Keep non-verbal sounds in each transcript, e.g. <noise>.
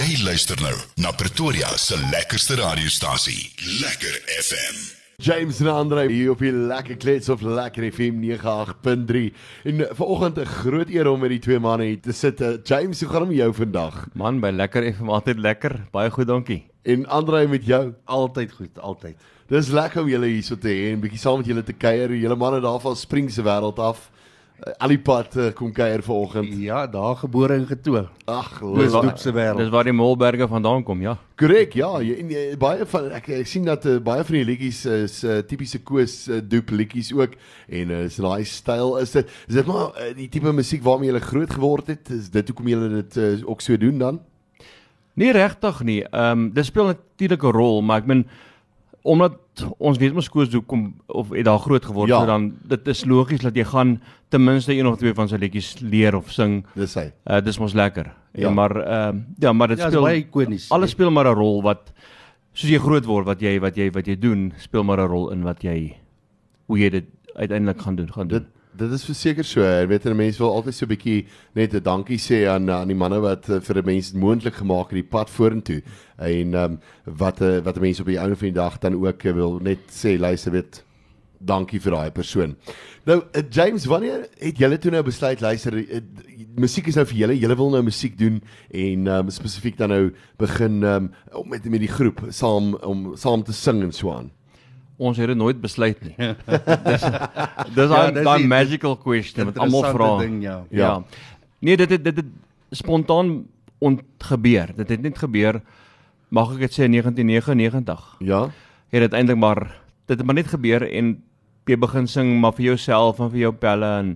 Jy luister nou na Pretoria se lekkerste radiostasie, Lekker FM. James en Andre hier op die lekker klets of lekker FM 98.3 en vanoggend 'n groot eer om met die twee manne hier te sit. Eh, James, hoe gaan dit met jou vandag? Man, by lekker FM altyd lekker. Baie goed, dankie. En Andre met jou? Altyd goed, altyd. Dis lekker om julle hier so te hê en bietjie saam met julle te kuier. Julle manne daar van Springs se wêreld af. Uh, Alipad uh, kom kuier vanoggend. Ja, daar gebore en getoe. Ag, Dis lekker. Doep se wêreld. Dis waar die Molberge vandaan kom, ja. Korrek, ja. Jy, en, jy, baie van ek, ek sien dat uh, baie van die liedjies is uh, tipiese Koos uh, doep liedjies ook en uh, is daai styl is dit is dit maar uh, die tipe musiek waarmee jy groot geword het? Is dit hoekom jy dit uh, ook so doen dan? Nie regtig nie. Ehm um, dit speel natuurlik 'n rol, maar ek meen omdat ons weet mos koes hoe kom of het daar groot geword Ja. so dan dit is logies dat jy gaan ten minste een of twee van sy liedjies leer of sing. Dis hy. Uh dis mos lekker. Ja. Ja. Maar ehm uh, ja, maar dit Ja, speel baie ikonies. alles speel maar 'n rol wat soos jy groot word wat jy wat jy wat jy doen, speel maar 'n rol in wat jy hoe jy dit uiteindelik gaan doen, gaan doen. Dit dit is verseker so. Jy weet 'n mens wil altyd so 'n bietjie net 'n dankie sê aan aan die manne wat uh, vir 'n mens moontlik gemaak het die pad vorentoe. En ehm um, wat uh, wat 'n mens op die einde van die dag dan ook uh, wil net sê luister weet dankie vir daai persoon. Nou uh, James, wanneer het julle toe nou besluit luister uh, musiek is nou vir julle, julle wil nou musiek doen en um, spesifiek dan nou begin um, met met die groep saam om saam te sing en so aan. Ons het dit nooit besluit nie. <laughs> dis dis Ja, daai magical question wat almal vra. Ding, ja. Ja. ja. Nee, dit het dit het spontaan ontgebeur. Dit het net gebeur mag ek dit sê in 1999. Ja. Het dit eintlik maar dit het maar net gebeur en jy begin sing maar vir jouself en vir jou pelle en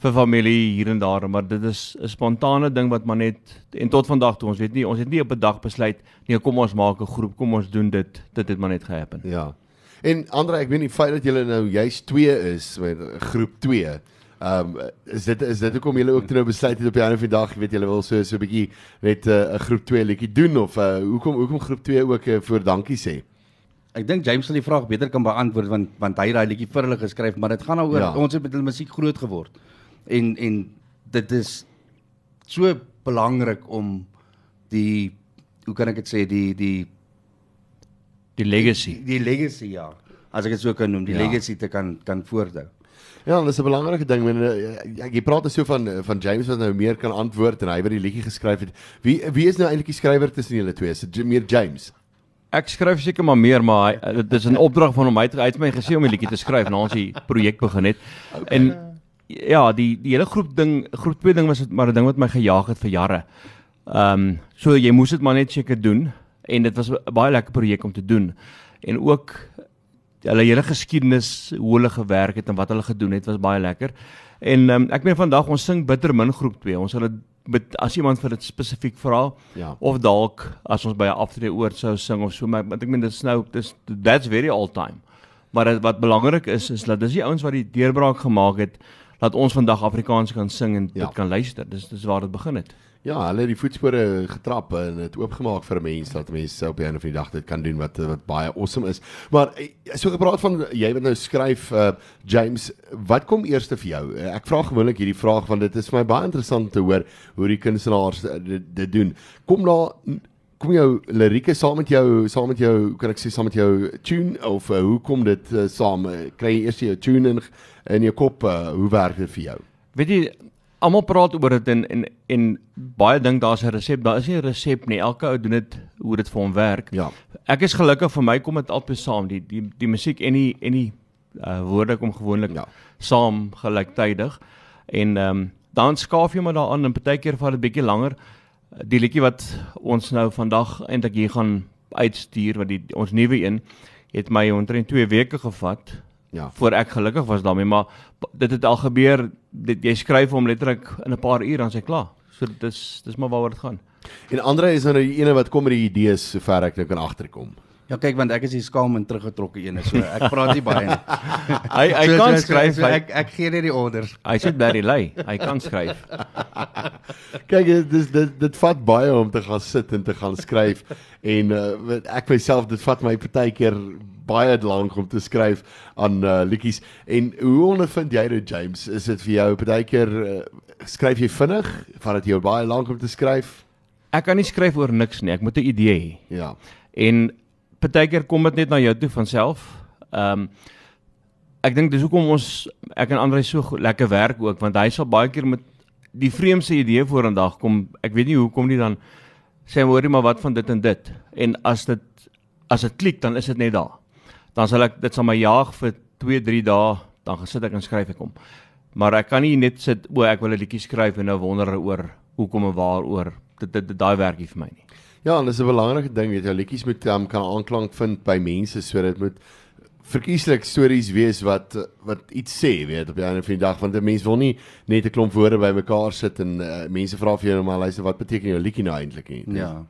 vir familie hier en daar, maar dit is 'n spontane ding wat maar net en tot vandag toe ons weet nie ons het nie op 'n dag besluit nee kom ons maak 'n groep, kom ons doen dit. Dit het maar net gehappen. Ja. En Andre, ek weet nie feit dat julle nou juist 2 is met groep 2. Ehm um, is dit is dit hoekom julle ook toe nou besluit het op die einde van die dag, jy weet julle wil so so 'n bietjie net eh, 'n uh, groep 2 liedjie doen of uh, hoekom hoekom groep 2 ook uh, voor dankie sê? Ek dink James sal die vraag beter kan beantwoord want want hy het daai liedjie vir hulle geskryf, maar dit gaan nou oor ja. ons het met hulle musiek groot geword. En en dit is so belangrik om die hoe kan ek dit sê die die Die legacy. die legacy ja, as ek dit so kan noem, die Ja. ja. legacy te kan kan voorthou. Ja, dis 'n belangrike ding wanneer uh, jy praat so van van James wat nou meer kan antwoord en hy wat die liedjie geskryf het. Wie wie is nou eintlik die skrywer tussen julle twee? Is dit meer James? Ek skryf seker maar meer, maar hy- dit is 'n opdrag van hom. Hy het, hy het my gesê om 'n liedjie te skryf na ons die projek begin het. Okay. En ja, die die hele groep ding, groep 2 ding was dit maar 'n ding wat my gejaag het vir jare. Ehm um, so jy moes dit maar net seker doen en dit was 'n baie lekker projek om te doen. En ook hulle hele geskiedenis hoe hulle gewerk het en wat hulle gedoen het was baie lekker. En um, ek meen vandag ons sing bitter min groep 2. Ons sal dit bet- as iemand vir dit spesifiek vra Ja. of dalk as ons by 'n aftrede oord sou sing of so maar ek meen dis nou dis that's very all time. Maar dit, wat belangrik is is dat dis die ouens wat die deurbraak gemaak het dat ons vandag Afrikaans kan sing en Ja. dit kan luister. Dis dis waar dit begin het. Ja, hulle het die voetspore getrap en dit oopgemaak vir mense dat mense op die einde van die dag dit kan doen wat wat baie awesome is. Maar eh, so gepraat van jy wat nou skryf uh, James, wat kom eers vir jou? Eh, Ek vra gewoonlik hierdie vraag want dit is vir my baie interessant te hoor hoe die kunstenaars dit, dit doen. Kom daar kom jou lirieke saam met jou saam met jou kan ek sê saam met jou tune of uh, hoe kom dit uh, saam? Kry jy eers jou tune in in jou kop? Uh, hoe werk dit vir jou? Weet jy almal praat oor dit en en en baie dink daar's 'n resep. Daar is nie 'n resep nie. Elke ou doen dit hoe dit vir hom werk. Ja. Ek is gelukkig vir my kom dit altyd saam. Die die die musiek en die en die uh, woorde kom gewoonlik Ja. saam gelyktydig. En ehm um, dan skaaf jy maar daaraan en partykeer vat dit bietjie langer. Die liedjie wat ons nou vandag eintlik hier gaan uitstuur wat die ons nuwe een het my omtrent 2 weke gevat Ja. voor ek gelukkig was daarmee maar dit het al gebeur dit, jy skryf hom letterlik in 'n paar ure dan sy klaar. So dis dis maar waaroor dit gaan. En Andre is nou die ene wat kom met die idees sover ek nou kan agterkom. Ja kyk want ek is die skaam en teruggetrokke een so ek praat nie baie nie. <laughs> Hy hy So- kan so- skryf. so ek ek gee net die orders. hy sit Barry lei. Hy kan skryf. <laughs> Kyk, dis dit dit vat baie om te gaan sit en te gaan skryf en uh, ek myself dit vat my partykeer baie lank om te skryf aan uh, liedjies. En hoe ondervind jy dit James? Is dit vir jou partykeer uh, skryf jy vinnig? Vat dit jou baie lank om te skryf? ek kan nie skryf oor niks nie. Ek moet 'n idee hê. Ja. En partykeer kom dit net na jou toe van self. Ehm um, ek dink dis hoekom ons ek en Andre so lekker werk ook want hy sal baie keer met die vreemdste idee vorendag kom. Ek weet nie hoekom nie dan sê hoorie maar wat van dit en dit. En as dit as dit klik dan is dit net daar. Dan sal ek dit sal my jaag vir 2, 3 dae, dan gaan sit ek en skryf ek hom. Maar ek kan nie net sit o, ek wil 'n liedjie skryf en nou wonder oor hoekom en waaroor. Dit dit, dit daai werk nie vir my nie. Ja, en dis 'n belangrike ding, weet jy, liedjies moet um, kan aanklank vind by mense, so dit moet verkieslik stories wees wat wat iets sê, weet op die einde van die dag, want 'n mens wil nie net 'n klomp woorde bymekaar sit en uh, mense vra vir jou maar luister wat beteken jou liedjie nou eintlik nie. Ja.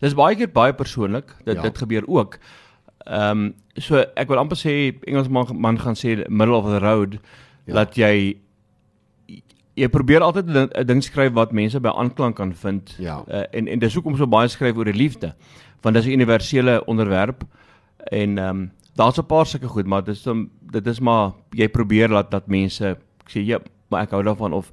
Dis baie keer baie persoonlik. Dit Ja. ja. dit gebeur ook. Ehm um, so ek wil amper sê Engelsman man gaan sê middle of the road Ja. dat jy jy probeer altyd 'n ding- skryf wat mense by aanklank kan vind. Ja. Uh, en en dis hoekom so baie skryf oor die liefde. Want dis 'n universele onderwerp en ehm um, daar's 'n paar sulke goed, maar dis dan dit is maar jy probeer laat dat mense ek sê ja, maar ek hou daarvan of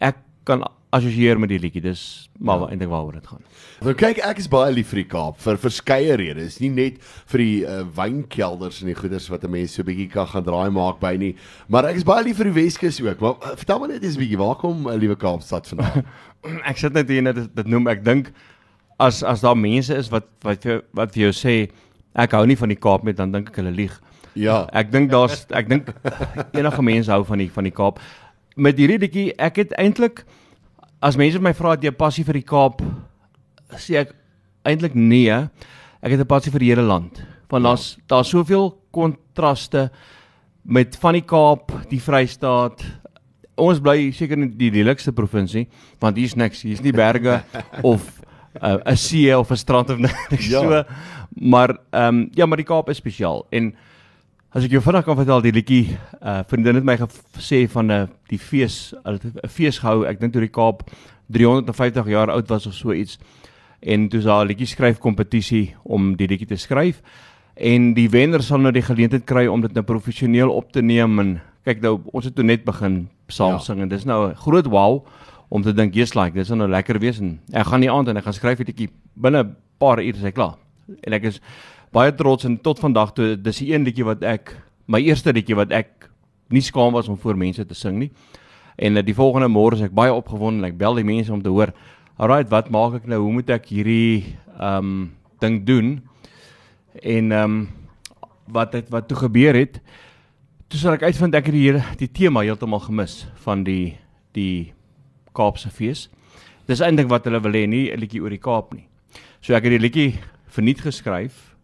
ek kan assosieer met die liedjie. Dis maar Ja. eintlik waaroor dit gaan. Nou kyk, ek is baie lief vir die Kaap vir verskeie redes. Nie net vir die uh, wynkelders en die goeders wat 'n mens so bietjie kan gaan draai maak by nie, maar ek is baie lief vir die Weskus ook. Maar uh, vertel my net eens bietjie, waar kom uh, liewe Kaapstad vandaan? <laughs> ek sit net hier net dit, dit noem ek dink as as daar mense is wat wat vir, wat vir jou sê ek hou nie van die Kaap nie dan dink ek hulle lieg. ja. Ek dink daar's ek dink <laughs> enige mense hou van die van die Kaap. Met hierdie liedjie ek het eintlik as mense my vra het jy 'n passie vir die Kaap sê ek eintlik nee. Ek het 'n passie vir die hele land. Want daar's daar's soveel kontraste met van die Kaap, die Vrystaat. Ons bly seker in die lelikste provinsie want hier's niks, hier's nie berge <laughs> of uh, 'n see of 'n strand of <laughs> niks Ja. so. Maar ehm um, ja, maar die Kaap is spesiaal en as ek jou vinnig kan vertel die liedjie uh vriendin het my gesê van 'n uh, die fees, hulle het 'n fees gehou, ek dink toe die Kaap 350 jaar oud was of so iets. En toe is daar 'n liedjie skryf kompetisie om die liedjie te skryf en die wenner sal nou die geleentheid kry om dit nou professioneel op te neem en kyk nou ons het toe net begin saam Ja. ja. sing en dis nou 'n groot wow om te dink jy's like dis nou lekker wees en ek gaan nie aand en ek gaan skryf die liedjie binne 'n paar ure is ek klaar en ek is baie trots en tot vandag toe dis die een liedjie wat ek my eerste liedjie wat ek nie skaam was om voor mense te sing nie en uh, die volgende môre is ek baie opgewonde en ek bel die mense om te hoor alright wat maak ek nou hoe moet ek hierdie ehm um, ding doen en ehm um, wat het wat toe gebeur het toe sal ek uitvind ek het die hele die tema heeltemal gemis van die die Kaapse fees. Dis eintlik wat hulle wil hê, nie 'n liedjie oor die Kaap nie. So ek het die liedjie verniet geskryf.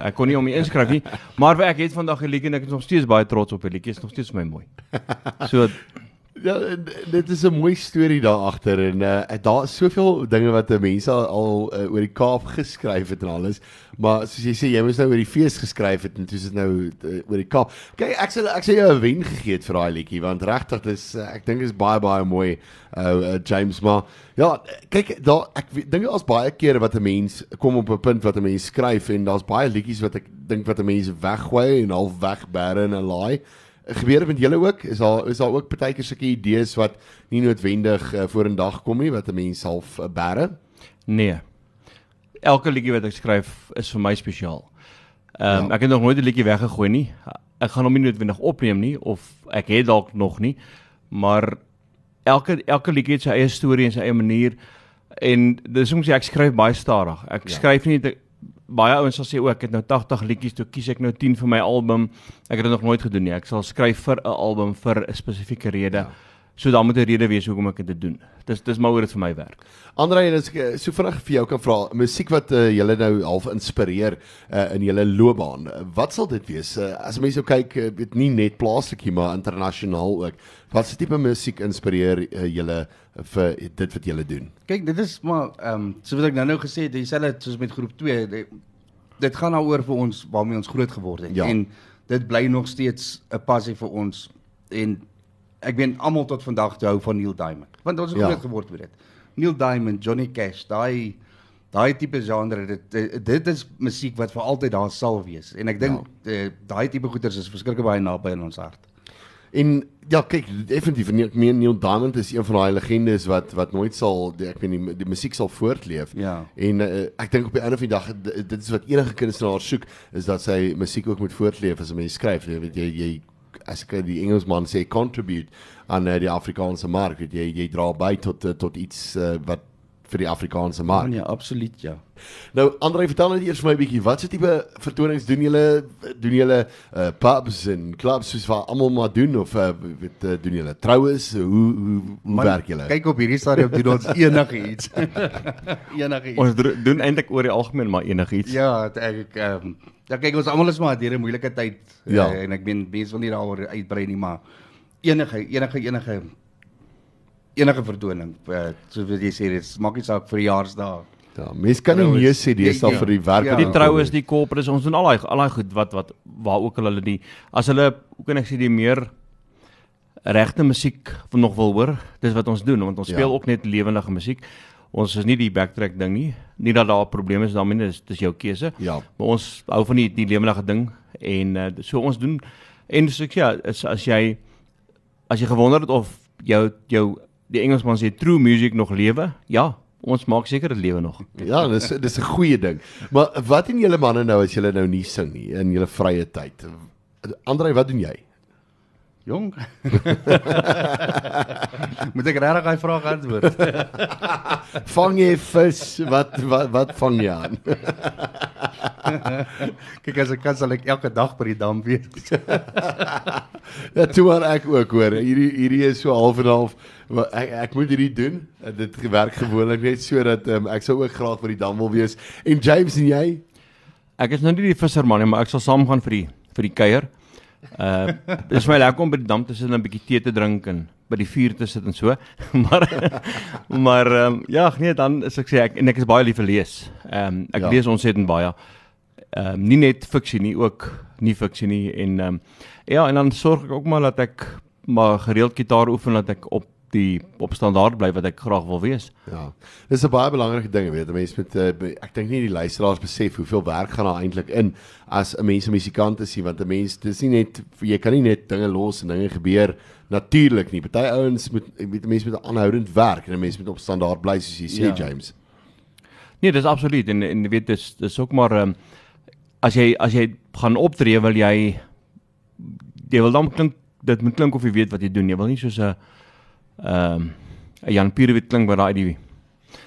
Ek kon nie om die inskryf nie, maar ek het vandag liedjie en ek is nog steeds baie trots op die liedjie. Is nog steeds my mooi. So Ja, dit is 'n mooi storie daar agter en uh, daar is soveel dinge wat mense al, al uh, oor die Kaap geskryf het en alles. Maar soos jy sê, jy moes nou oor die fees geskryf het en toe is dit nou uh, oor die Kaap. Kyk, ek sê ek sê jou 'n wen gegee het vir daai liedjie want regtig dis uh, ek dink is baie baie mooi uh, uh James maar ja, kyk daar ek dink daar's baie kere wat 'n mens kom op 'n punt wat 'n mens skryf en daar's baie liedjies wat ek dink wat 'n mens weggooi en half wegbêre en 'n laai. Gebeur met julle ook? Is daar is daar ook partykeer sulke idees wat nie noodwendig uh, voor in dag kom nie wat 'n mens half uh, bære? nee. Elke liedjie wat ek skryf is vir my spesiaal. Ehm um, Ja. ek het nog nooit 'n liedjie weggegooi nie. Ek gaan hom nie noodwendig opneem nie of ek het dalk nog nie, maar elke elke liedjie het sy eie storie en sy eie manier en dis soms ek skryf baie stadig. Ek ja. skryf nie te, baie ouens sal sê o, ek het nou 80 liedjies, toe kies ek nou 10 vir my album. Ek het dit nog nooit gedoen nie. Ek sal skryf vir 'n album vir 'n spesifieke rede. Ja. So dan moet 'n rede wees hoekom ek dit doen. Dis dis maar hoe dit vir my werk. Andre, en as ek eh, so vinnig vir jou kan vra, musiek wat uh, julle nou half inspireer uh, in julle loopbaan. Wat sal dit wees? Uh, as mense nou kyk, uh, weet nie net plaaslik nie, maar internasionaal ook. Wat se tipe musiek inspireer uh, julle vir dit wat julle doen? Kyk, dit is maar ehm um, soos ek nou-nou gesê het, dieselfde soos met groep 2. Dit, dit gaan daaroor vir ons waarmee ons groot geword het Ja. en dit bly nog steeds 'n passie vir ons en ek weet almal tot vandag te hou van Neil Diamond. Want ons het Ja. groot geword met dit. Neil Diamond, Johnny Cash, daai daai tipe genre dit, dit dit is musiek wat vir altyd daar sal wees en ek dink ja. daai tipe goeters is verskriklik baie naby aan ons hart. En ja, kyk, definitief en ek meen Neil Diamond is een van daai legendes wat wat nooit sal die, ek weet nie die musiek sal voortleef. Ja. En uh, ek dink op die einde van die dag dit is wat enige kunstenaar soek is dat sy musiek ook moet voortleef as 'n mens skryf. Jy weet jy jy as ek die Engelsman sê contribute aan uh, die Afrikaanse mark, weet jy jy dra by tot uh, tot iets uh, wat vir die Afrikaanse mark. Ja, absoluut ja. Nou Andre, vertel net eers vir my 'n bietjie, wat se tipe vertonings doen julle? Doen julle uh, pubs en clubs soos wat almal maar doen of uh, weet uh, doen julle troues? Hoe hoe, hoe Man, werk julle? Kyk op hierdie stadium doen ons <laughs> enigiets. <laughs> enigiets. Ons dro- doen eintlik oor die algemeen maar enigiets. Ja, het ek ehm um, ja kyk ons almal is maar deur 'n moeilike tyd Ja. uh, en ek meen mense wil nie daaroor uitbrei nie, maar enige enige enige enige vertoning, uh, soos wat jy sê, dit maak nie saak vir verjaarsdae. Ja, mense kan nie nee sê dis al vir die werk. ja. Die troues, kom. die corporates, ons doen al daai al daai goed wat wat waar ook al hulle die as hulle hoe kan ek sê die meer regte musiek nog wil hoor, dis wat ons doen want ons Ja. speel ook net lewendige musiek. Ons is nie die backtrack ding nie. Nie dat daar 'n probleem is daarmee dis dis jou keuse. Ja. Maar ons hou van die die lewendige ding en uh, so ons doen en so ek ja, is, as jy as jy gewonder het of jou jou die Engelsman sê true music nog lewe, ja, ons maak seker dit lewe nog. Ja, dis dis 'n goeie ding. Maar wat doen julle manne nou as julle nou nie sing nie in julle vrye tyd? Andre, wat doen jy? Jong. <laughs> Moet ek regtig daai vraag antwoord? <laughs> Vang jy vis? Wat wat wat vang jy aan? <laughs> Kyk as ek kan sal ek elke dag by die dam wees. Ja, toe maar ek ook hoor. Hierdie hierdie is so half en half. Maar ek ek moet hierdie doen. En Dit werk gewoonlik net sodat um, ek sou ook graag by die dam wil wees. En James en jy? Ek is nou nie die visserman nie, maar ek sal saamgaan vir die vir die kuier. Uh dis my lekker om by die dam te sit en 'n bietjie tee te drink en by die vuur te sit en so. <laughs> maar maar ehm um, ja, nee, dan is ek sê ek en ek is baie lief vir lees. Ehm um, ek Ja. ja. lees ontsettend baie. Ehm um, nie net fiksie nie, ook nie fiksie nie en ehm um, ja, en dan sorg ek ook maar dat ek maar gereeld gitaar oefen dat ek op die op standaard bly wat ek graag wil wees. Ja. Dis 'n baie belangrike ding, weet jy. Mense met uh, be- ek dink nie die luisteraars besef hoeveel werk gaan daar eintlik in as 'n mens 'n musikant is, nie, want 'n mens dis nie net jy kan nie net dinge los en dinge gebeur natuurlik nie. Party ouens moet weet 'n mens moet aanhoudend werk en 'n mens moet op standaard bly soos jy sê, Ja. James. Nee, dis absoluut en en weet dis dis ook maar um, as jy as jy gaan optree wil jy jy wil dan klink dit moet klink of jy weet wat jy doen. Jy wil nie soos 'n ehm um, 'n Jan Pierre klink waar daai die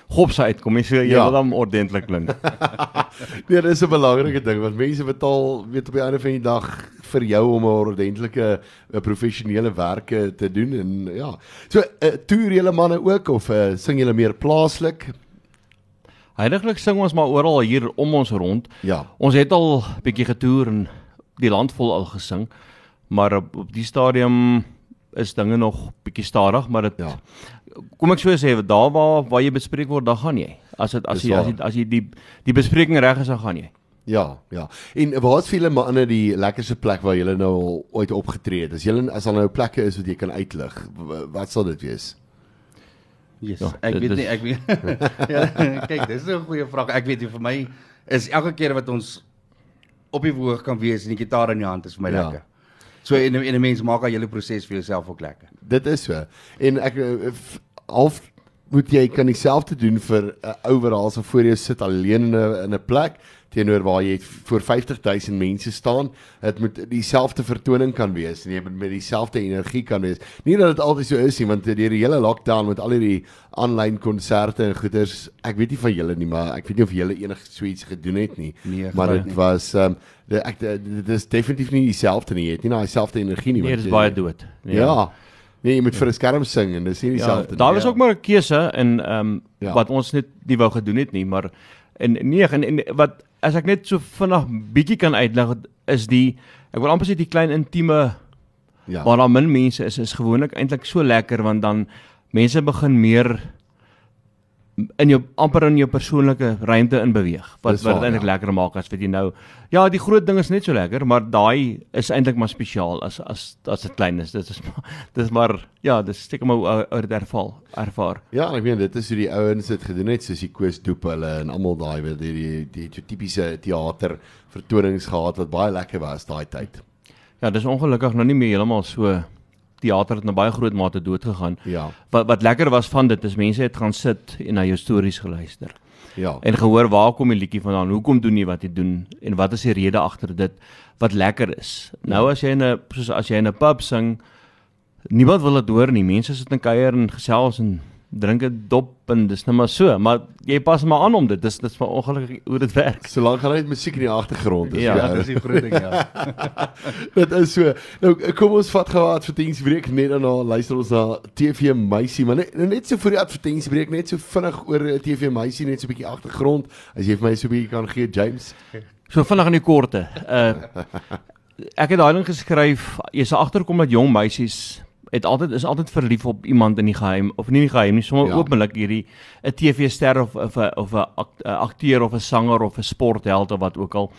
gopse uitkom nie. So jy Ja. wil dan ordentlik klink. <laughs> Nee, dis 'n belangrike ding want mense betaal weet op die einde van die dag vir jou om 'n ordentlike 'n professionele werke te doen en ja. So uh, toer julle manne ook of uh, sing julle meer plaaslik? Heiliglik sing ons maar oral hier om ons rond. Ja. Ons het al bietjie getoer en die land vol al gesing. Maar op, op die stadium is dinge nog bietjie stadig, maar dit Ja. kom ek so sê, daar waar waar jy bespreek word, dan gaan jy. As dit as Dis jy as jy as jy die die bespreking reg is, dan gaan jy. Ja, ja. En waar is vir julle manne die lekkerste plek waar julle nou al ooit opgetree het? As julle as daar nou plekke is wat jy kan uitlig, wat sal dit wees? Yes, Ja, ek dit weet is- nie, ek weet. <laughs> ja, kyk, dis 'n goeie vraag. Ek weet nie vir my is elke keer wat ons op die verhoog kan wees en die gitaar in die hand is vir my ja. lekker. So en en 'n mens maak al julle proses vir jouself ook lekker. Dit is so. En ek eh, f- half moet jy kan dieselfde doen vir 'n ou wat daar so voor jou sit alleen in 'n in 'n plek teenoor waar jy voor 50000 mense staan. Dit moet dieselfde vertoning kan wees en jy moet met dieselfde energie kan wees. Nie dat dit altyd so is nie, want deur die hele lockdown met al hierdie aanlyn konserte en goeders, ek weet nie van julle nie, maar ek weet nie of julle enig so iets gedoen het nie. Nee, maar dit was ehm um, dit ek dit is definitief nie dieselfde nie. Jy het nie daai selfde energie nie. Nee, dit is baie dood. Ja. Nee, jy moet vir 'n skerm sing en dis nie Ja, dieselfde daar nie. was ja. ook maar 'n keuse in ehm um, Ja. ja. wat ons net nie wou gedoen het nie, maar en nee, en, en wat as ek net so vinnig bietjie kan uitlig is die ek wil amper sê die klein intieme Ja. waar daar min mense is is gewoonlik eintlik so lekker want dan mense begin meer in jou amper in jou persoonlike ruimte in beweeg wat Dis wat dit eintlik ja. lekker maak as weet jy nou ja die groot ding is net so lekker maar daai is eintlik maar spesiaal as as as dit klein is dit is maar dis maar ja dis steek maar ou ou dit ervaar ervaar Ja, ek meen dit is hoe die ouens dit gedoen het soos die Koos Doep hulle en almal daai weet die die, die, die tipiese teater vertonings gehad wat baie lekker was daai tyd. ja dis ongelukkig nou nie meer heeltemal so teater het na baie groot mate dood gegaan. Ja. Wat wat lekker was van dit is mense het gaan sit en na jou stories geluister Ja. en gehoor waar kom die liedjie vandaan? Hoekom doen jy wat jy doen en wat is die rede agter dit wat lekker is? Nou as jy in 'n soos as jy in 'n pub sing, niemand wil dit hoor nie. Mense sit en kuier en gesels en drink 'n dop en dis net maar so, maar jy pas maar aan om dit. Dis dis maar ongelukkig hoe dit werk. Solank gaan net musiek in die agtergrond is. Ja, Ja, dis die groot ding ja. <laughs> Dit is so. Nou kom ons vat gou 'n advertensiebreek net daarna luister ons na TV Meisie, maar net, nou net so voor die advertensiebreek net so vinnig oor eh, TV Meisie net so 'n bietjie agtergrond as jy vir my so 'n bietjie kan gee James. So vinnig in die korte. Uh ek het daai ding geskryf, jy sal agterkom dat jong meisies het altyd is altyd verlief op iemand in die geheim of nie in die geheim nie, sommer Ja. openlik hierdie 'n TV-ster of of 'n of 'n ak- 'n akteur of 'n sanger of 'n sportheld of wat ook al.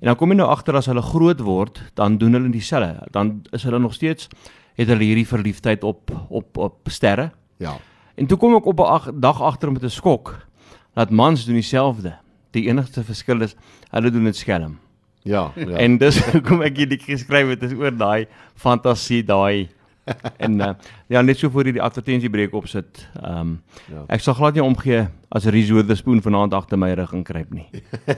En dan kom jy nou agter as hulle groot word, dan doen hulle dieselfde. Dan is hulle nog steeds het hulle hierdie verliefdheid op op op sterre. Ja. En toe kom ek op 'n ag- dag agter met 'n skok dat mans doen dieselfde. Die enigste verskil is hulle doen dit skelm. Ja. Ja. En dis hoekom <laughs> ek hierdie geskryf het is oor daai fantasie daai <laughs> en uh, ja net so voor jy die advertensiebreek opsit. Ehm um, Ja. ek sal glad nie omgee as Reese Witherspoon vanaand agter my rug inkruip nie.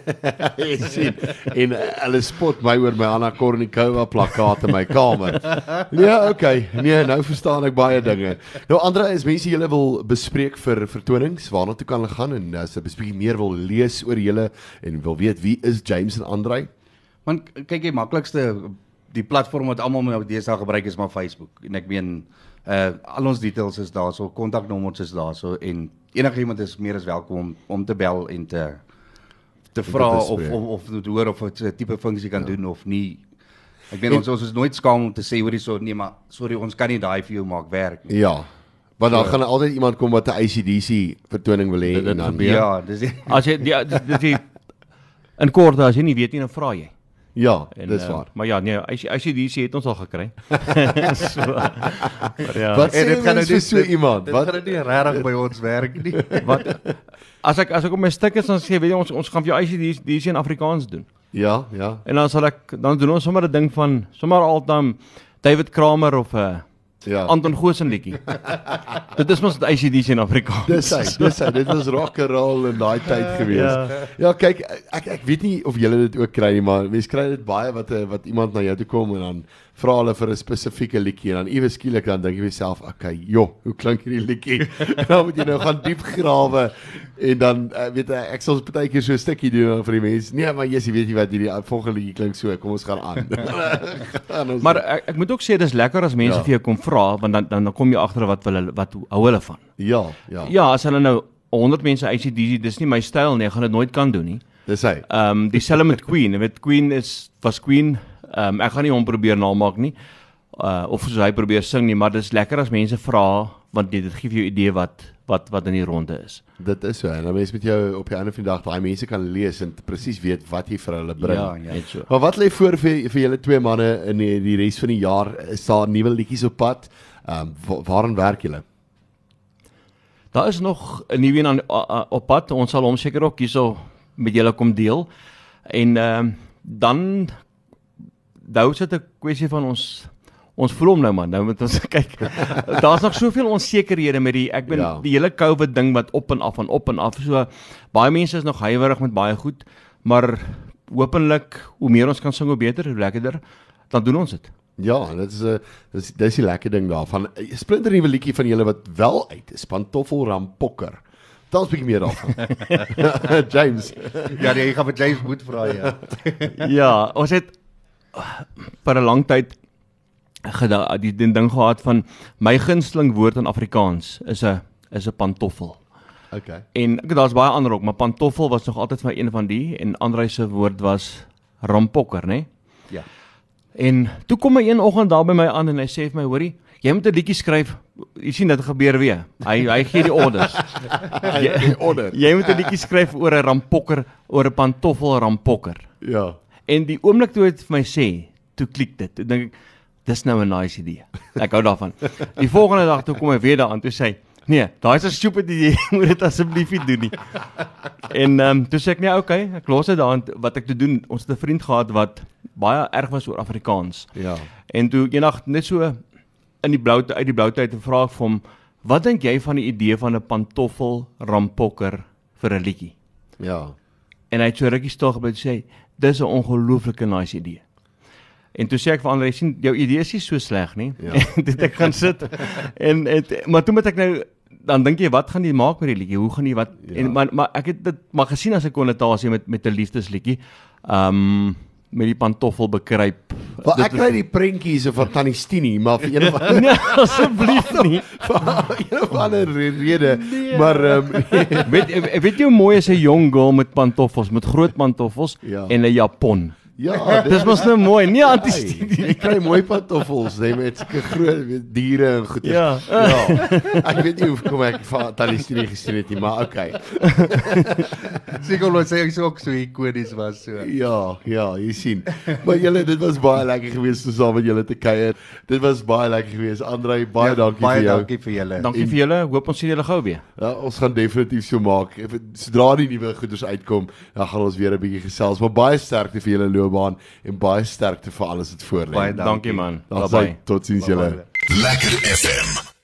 <laughs> Jy sien en uh, hulle spot my oor my Anna Kournikova plakkaat in my kamer. <laughs> Ja, okay. Nee, nou verstaan ek baie dinge. Nou Andre, is mense julle wil bespreek vir vertonings, waarna toe kan hulle gaan en as hulle bespreek meer wil lees oor julle en wil weet wie is James en Andre? Want kyk jy maklikste die platform wat almal nou deesdae gebruik is maar Facebook en ek meen uh al ons details is daar, so kontaknommers is daar, so en enigiemand is meer as welkom om om te bel en te te vra of of of te hoor of dit 'n tipe funksie kan ja. doen of nie. Ek meen ons ons is nooit skaam om te sê hoorie so nee maar sorry ons kan nie daai vir jou maak werk nie. Ja. Want dan gaan altyd iemand kom wat 'n ACDC vertoning wil hê en dan gebeur. Ja, dis die- As jy die, die, die in kort as jy nie weet nie dan vra jy. Ja, En, dis eh, waar. Maar ja, nee, as jy as jy die het ons al gekry. <laughs> so, maar ja. Wat En dit gaan nou nie- so iemand? Dit Wat gaan nie regtig by ons werk nie. <laughs> Wat as ek as ek op my stuk is dan sê weet jy ons ons gaan vir jou jy die die in Afrikaans doen. Ja, ja. En dan sal ek dan doen ons sommer 'n ding van sommer altyd David Kramer of 'n uh, Ja. Anton Goosen liedjie. <laughs> Dit is mos die ACDC in Afrikaans. Dis hy, dis hy. Dit was rock and roll in daai tyd gewees. Ja. ja, kyk, ek ek weet nie of julle dit ook kry nie, maar mense kry dit baie wat eh, wat iemand na jou toe kom en dan vra hulle vir 'n spesifieke liedjie en dan iewes skielik dan dink jy jouself, okay, jo, hoe klink hierdie liedjie? <laughs> dan moet jy nou gaan diep grawe en dan uh, weet ek ek sal baie keer so 'n stukkie doen vir die mense. Nee, maar jy weet jy wat hierdie uh, volgende liedjie klink so, kom ons gaan aan. <laughs> Gaan ons- Maar ek, ek moet ook sê dis lekker as mense Ja. vir jou kom vra want dan dan, dan kom jy agter wat hulle wat hou hulle van. ja, ja, Ja, as hulle nou 100 mense ACDC, dis nie my styl nie, ek gaan dit nooit kan doen nie. dis hy. Ehm um, dieselfde met Queen, jy weet Queen is was Queen. Ehm um, ek gaan nie hom probeer namaak nie. Uh of soos hy probeer sing nie, maar dis lekker as mense vra want dit, dit gee vir jou idee wat wat wat in die ronde is. Dit is so. En dan mense met jou op die einde van die dag daai mense kan lees en presies weet wat jy vir hulle bring. Ja, ja. Net so. Maar wat lê voor vir vir julle twee manne in die, die res van die jaar? Is daar nuwe liedjies op pad? Ehm um, waaraan werk julle? Daar is nog 'n nuwe een aan op pad. Ons sal hom seker ook hierso met julle kom deel. En ehm dan nou sit 'n kwessie van ons ons voel hom nou man. Nou moet ons <laughs> kyk. Daar's nog soveel onsekerhede met die ek ben Ja. die hele COVID ding wat op en af en op en af. So baie mense is nog huiwerig met baie goed, maar hopelik hoe meer ons kan sing hoe beter, hoe lekkerder. Dan doen ons dit. Ja, dit is 'n dis dis die lekker ding daarvan. Splinter nuwe liedjie van julle wat wel uit is, Pantoffel Rampokker. Vertel ons 'n bietjie meer daarvan. <laughs> James. Ja, nee, jy gaan vir James moet vra ja. ja, ons het vir 'n lang tyd die, die ding gehad van my gunsteling woord in Afrikaans is 'n is 'n pantoffel. Okay. En ek daar's baie ander ook, maar pantoffel was nog altyd vir my een van die en Andrei se woord was rampokker, né? Nee? Ja. En toe kom hy een oggend daar by my aan en hy sê vir my, hoorie, jy moet 'n liedjie skryf. Jy sien dit gebeur weer. Hy hy gee die orders. <laughs> Jy order. jy moet 'n liedjie skryf oor 'n rampokker, oor 'n pantoffel rampokker. Ja. En die oomblik toe dit vir my sê, toe klik dit. Toe dink ek dis nou 'n nice idee. Ek hou daarvan. <laughs> Die volgende dag toe kom hy weer daaraan toe sê nee, daai is 'n stupid idee. <laughs> Moet dit asseblief nie doen nie. En ehm um, toe sê ek nee, okay, ek los dit daaraan wat ek te doen. Ons het 'n vriend gehad wat baie erg was oor Afrikaans. Ja. En toe eendag net so in die blou uit die blou tyd 'n vraag vir hom, "Wat dink jy van die idee van 'n pantoffel rampokker vir 'n liedjie?" Ja. En hy het so rukkie stil gebly en sê, "Dis 'n ongelooflike nice idee." En toe sê ek vir Andre, sien jou idee is nie so sleg nie. Ja. <laughs> En dit ek gaan sit en het, maar toe moet ek nou dan dink jy wat gaan jy maak met die liedjie? Hoe gaan jy wat Ja. en maar maar ek het dit maar gesien as 'n konnotasie met met 'n liefdesliedjie. Um met die pantoffel bekruip. Maar Dit ek kry die prentjies van Tannie Stini, maar vir een of <laughs> ander Nee, asseblief nie. <laughs> vir een of ander rede, maar ehm um, <laughs> weet weet jy hoe mooi is 'n jong girl met pantoffels, met groot pantoffels Ja. en 'n japon. Ja, <laughs> Dis mos nou mooi, nie Hey, anti Jy kry mooi pantoffels, nee, met sulke groot weet, diere en goed. Ja. ja. Ek weet nie hoe kom ek van Stini gesien het nie, maar okay. Seker <laughs> omdat sy so ook so ikonies was so. Ja, ja, jy sien. Maar julle, dit was baie lekker geweest om saam met julle te kuier. Dit was baie lekker geweest. Andrei, baie dankie baie vir jou. dankie vir julle. Dankie vir julle. Hoop ons sien julle gou weer. Ja, ons gaan definitief so maak. Sodra die nuwe goeders uitkom, dan gaan ons weer 'n bietjie gesels. Maar baie sterkte vir julle loopbaan en baie sterkte vir alles wat voor lê. Baie Dankie man. Dankie. Bye bye. Totsiens julle. Lekker FM.